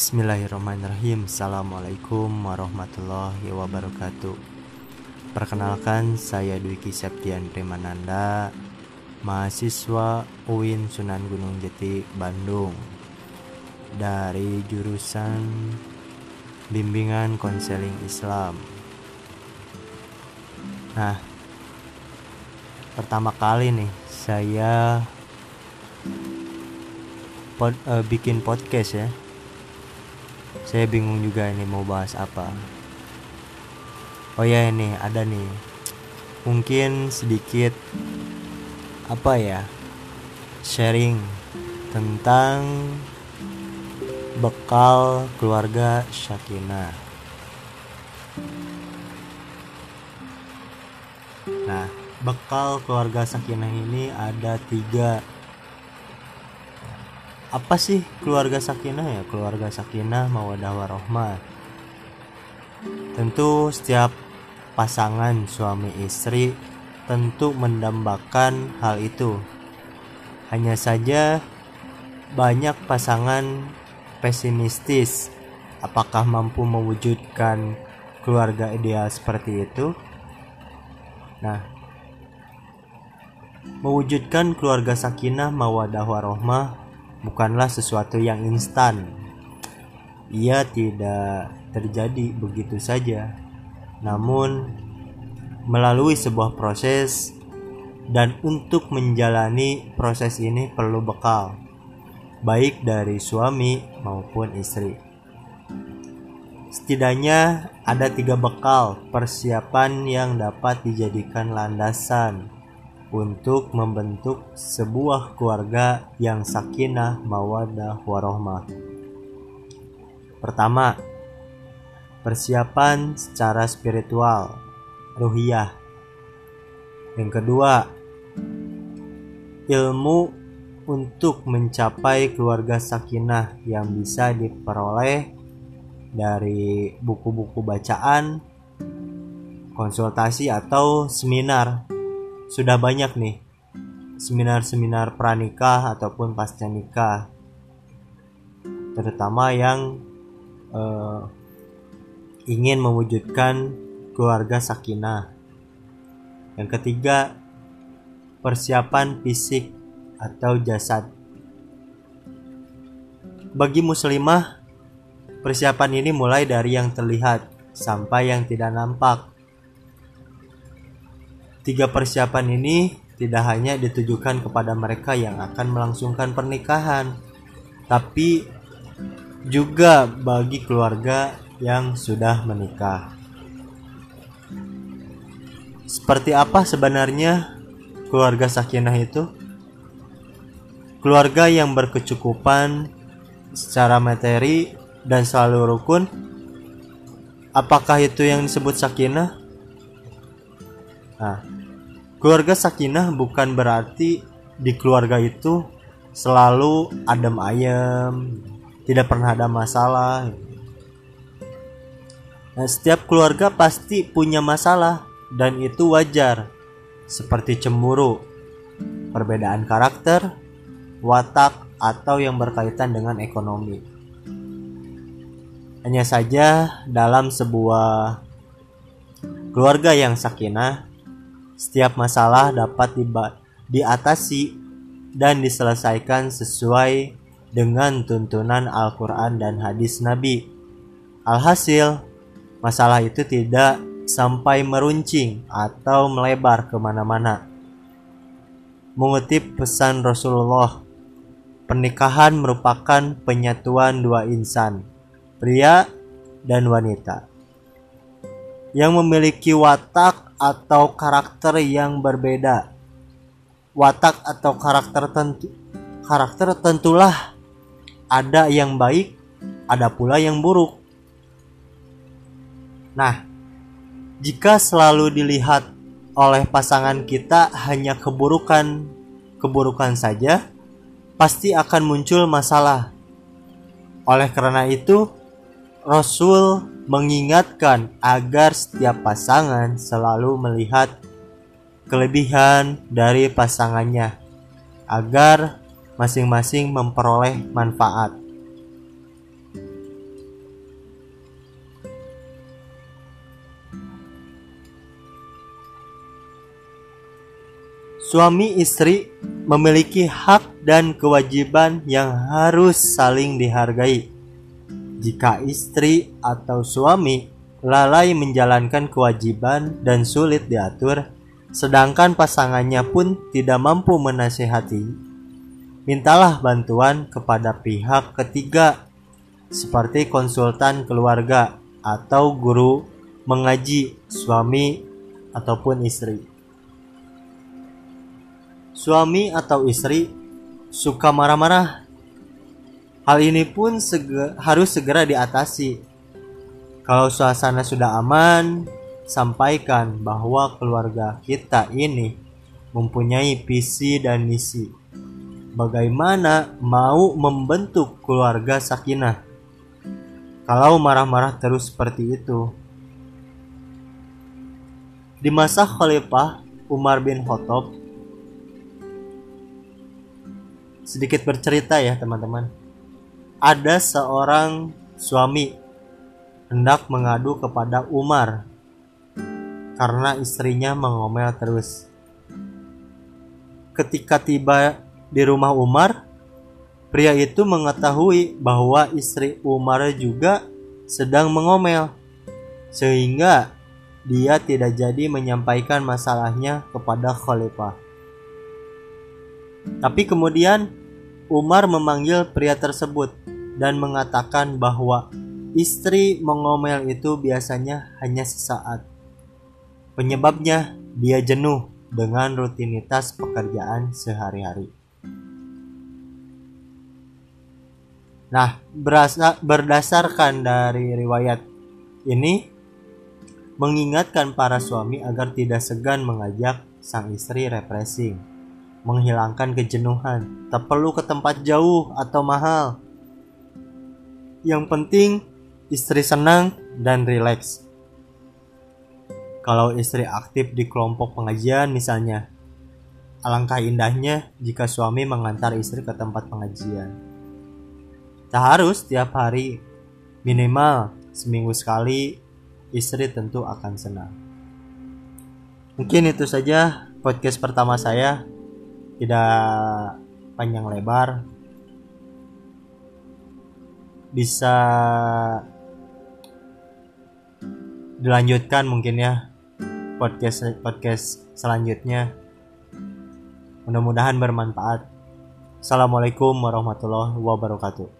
Bismillahirrahmanirrahim. Assalamualaikum warahmatullahi wabarakatuh. Perkenalkan saya Dwiki Septian Primananda Mahasiswa UIN Sunan Gunung Jati Bandung. Dari jurusan Bimbingan Konseling Islam. Nah Pertama kali nih saya pod, uh, bikin podcast ya saya bingung juga ini mau bahas apa. Oh ya ini ada nih. Mungkin sedikit apa ya sharing tentang bekal keluarga Syakina nah bekal keluarga Sakinah ini ada tiga apa sih keluarga sakinah ya? Keluarga sakinah mawadah warohmah tentu setiap pasangan suami istri tentu mendambakan hal itu. Hanya saja banyak pasangan pesimistis. Apakah mampu mewujudkan keluarga ideal seperti itu? Nah mewujudkan keluarga sakinah mawadah warohmah bukanlah sesuatu yang instan. Ia tidak terjadi begitu saja, namun melalui sebuah proses, dan untuk menjalani proses ini perlu bekal, baik dari suami maupun istri. Setidaknya ada tiga bekal persiapan yang dapat dijadikan landasan untuk membentuk sebuah keluarga yang sakinah, mawadah, warohmah. Pertama, persiapan secara spiritual, ruhiyah. Yang kedua, ilmu untuk mencapai keluarga sakinah yang bisa diperoleh dari buku-buku bacaan, konsultasi atau seminar sudah banyak nih. Seminar-seminar pranikah ataupun pasca nikah. Terutama yang uh, ingin mewujudkan keluarga sakinah. Yang ketiga persiapan fisik atau jasad. Bagi muslimah persiapan ini mulai dari yang terlihat sampai yang tidak nampak Tiga persiapan ini tidak hanya ditujukan kepada mereka yang akan melangsungkan pernikahan, tapi juga bagi keluarga yang sudah menikah. Seperti apa sebenarnya keluarga sakinah itu? Keluarga yang berkecukupan secara materi dan selalu rukun. Apakah itu yang disebut sakinah? Nah, keluarga sakinah bukan berarti di keluarga itu selalu adem ayem, tidak pernah ada masalah. Nah, setiap keluarga pasti punya masalah dan itu wajar. Seperti cemburu, perbedaan karakter, watak, atau yang berkaitan dengan ekonomi. Hanya saja dalam sebuah keluarga yang sakinah setiap masalah dapat diatasi dan diselesaikan sesuai dengan tuntunan Al-Quran dan hadis Nabi. Alhasil, masalah itu tidak sampai meruncing atau melebar ke mana-mana. Mengutip pesan Rasulullah, pernikahan merupakan penyatuan dua insan, pria dan wanita, yang memiliki watak atau karakter yang berbeda. Watak atau karakter tentu karakter tentulah ada yang baik, ada pula yang buruk. Nah, jika selalu dilihat oleh pasangan kita hanya keburukan keburukan saja, pasti akan muncul masalah. Oleh karena itu, Rasul mengingatkan agar setiap pasangan selalu melihat kelebihan dari pasangannya agar masing-masing memperoleh manfaat. Suami istri memiliki hak dan kewajiban yang harus saling dihargai jika istri atau suami lalai menjalankan kewajiban dan sulit diatur, sedangkan pasangannya pun tidak mampu menasehati, mintalah bantuan kepada pihak ketiga seperti konsultan keluarga atau guru mengaji suami ataupun istri. Suami atau istri suka marah-marah. Hal ini pun harus segera diatasi. Kalau suasana sudah aman, sampaikan bahwa keluarga kita ini mempunyai visi dan misi. Bagaimana mau membentuk keluarga sakinah? Kalau marah-marah terus seperti itu, di masa Khalifah Umar bin Khattab sedikit bercerita ya teman-teman. Ada seorang suami hendak mengadu kepada Umar karena istrinya mengomel terus. Ketika tiba di rumah Umar, pria itu mengetahui bahwa istri Umar juga sedang mengomel, sehingga dia tidak jadi menyampaikan masalahnya kepada khalifah. Tapi kemudian Umar memanggil pria tersebut dan mengatakan bahwa istri mengomel itu biasanya hanya sesaat. Penyebabnya dia jenuh dengan rutinitas pekerjaan sehari-hari. Nah, berasa, berdasarkan dari riwayat ini mengingatkan para suami agar tidak segan mengajak sang istri refreshing menghilangkan kejenuhan. Tak perlu ke tempat jauh atau mahal. Yang penting istri senang dan rileks. Kalau istri aktif di kelompok pengajian misalnya, alangkah indahnya jika suami mengantar istri ke tempat pengajian. Tak harus tiap hari, minimal seminggu sekali, istri tentu akan senang. Mungkin itu saja podcast pertama saya tidak panjang lebar bisa dilanjutkan mungkin ya podcast podcast selanjutnya. Mudah-mudahan bermanfaat. Assalamualaikum warahmatullahi wabarakatuh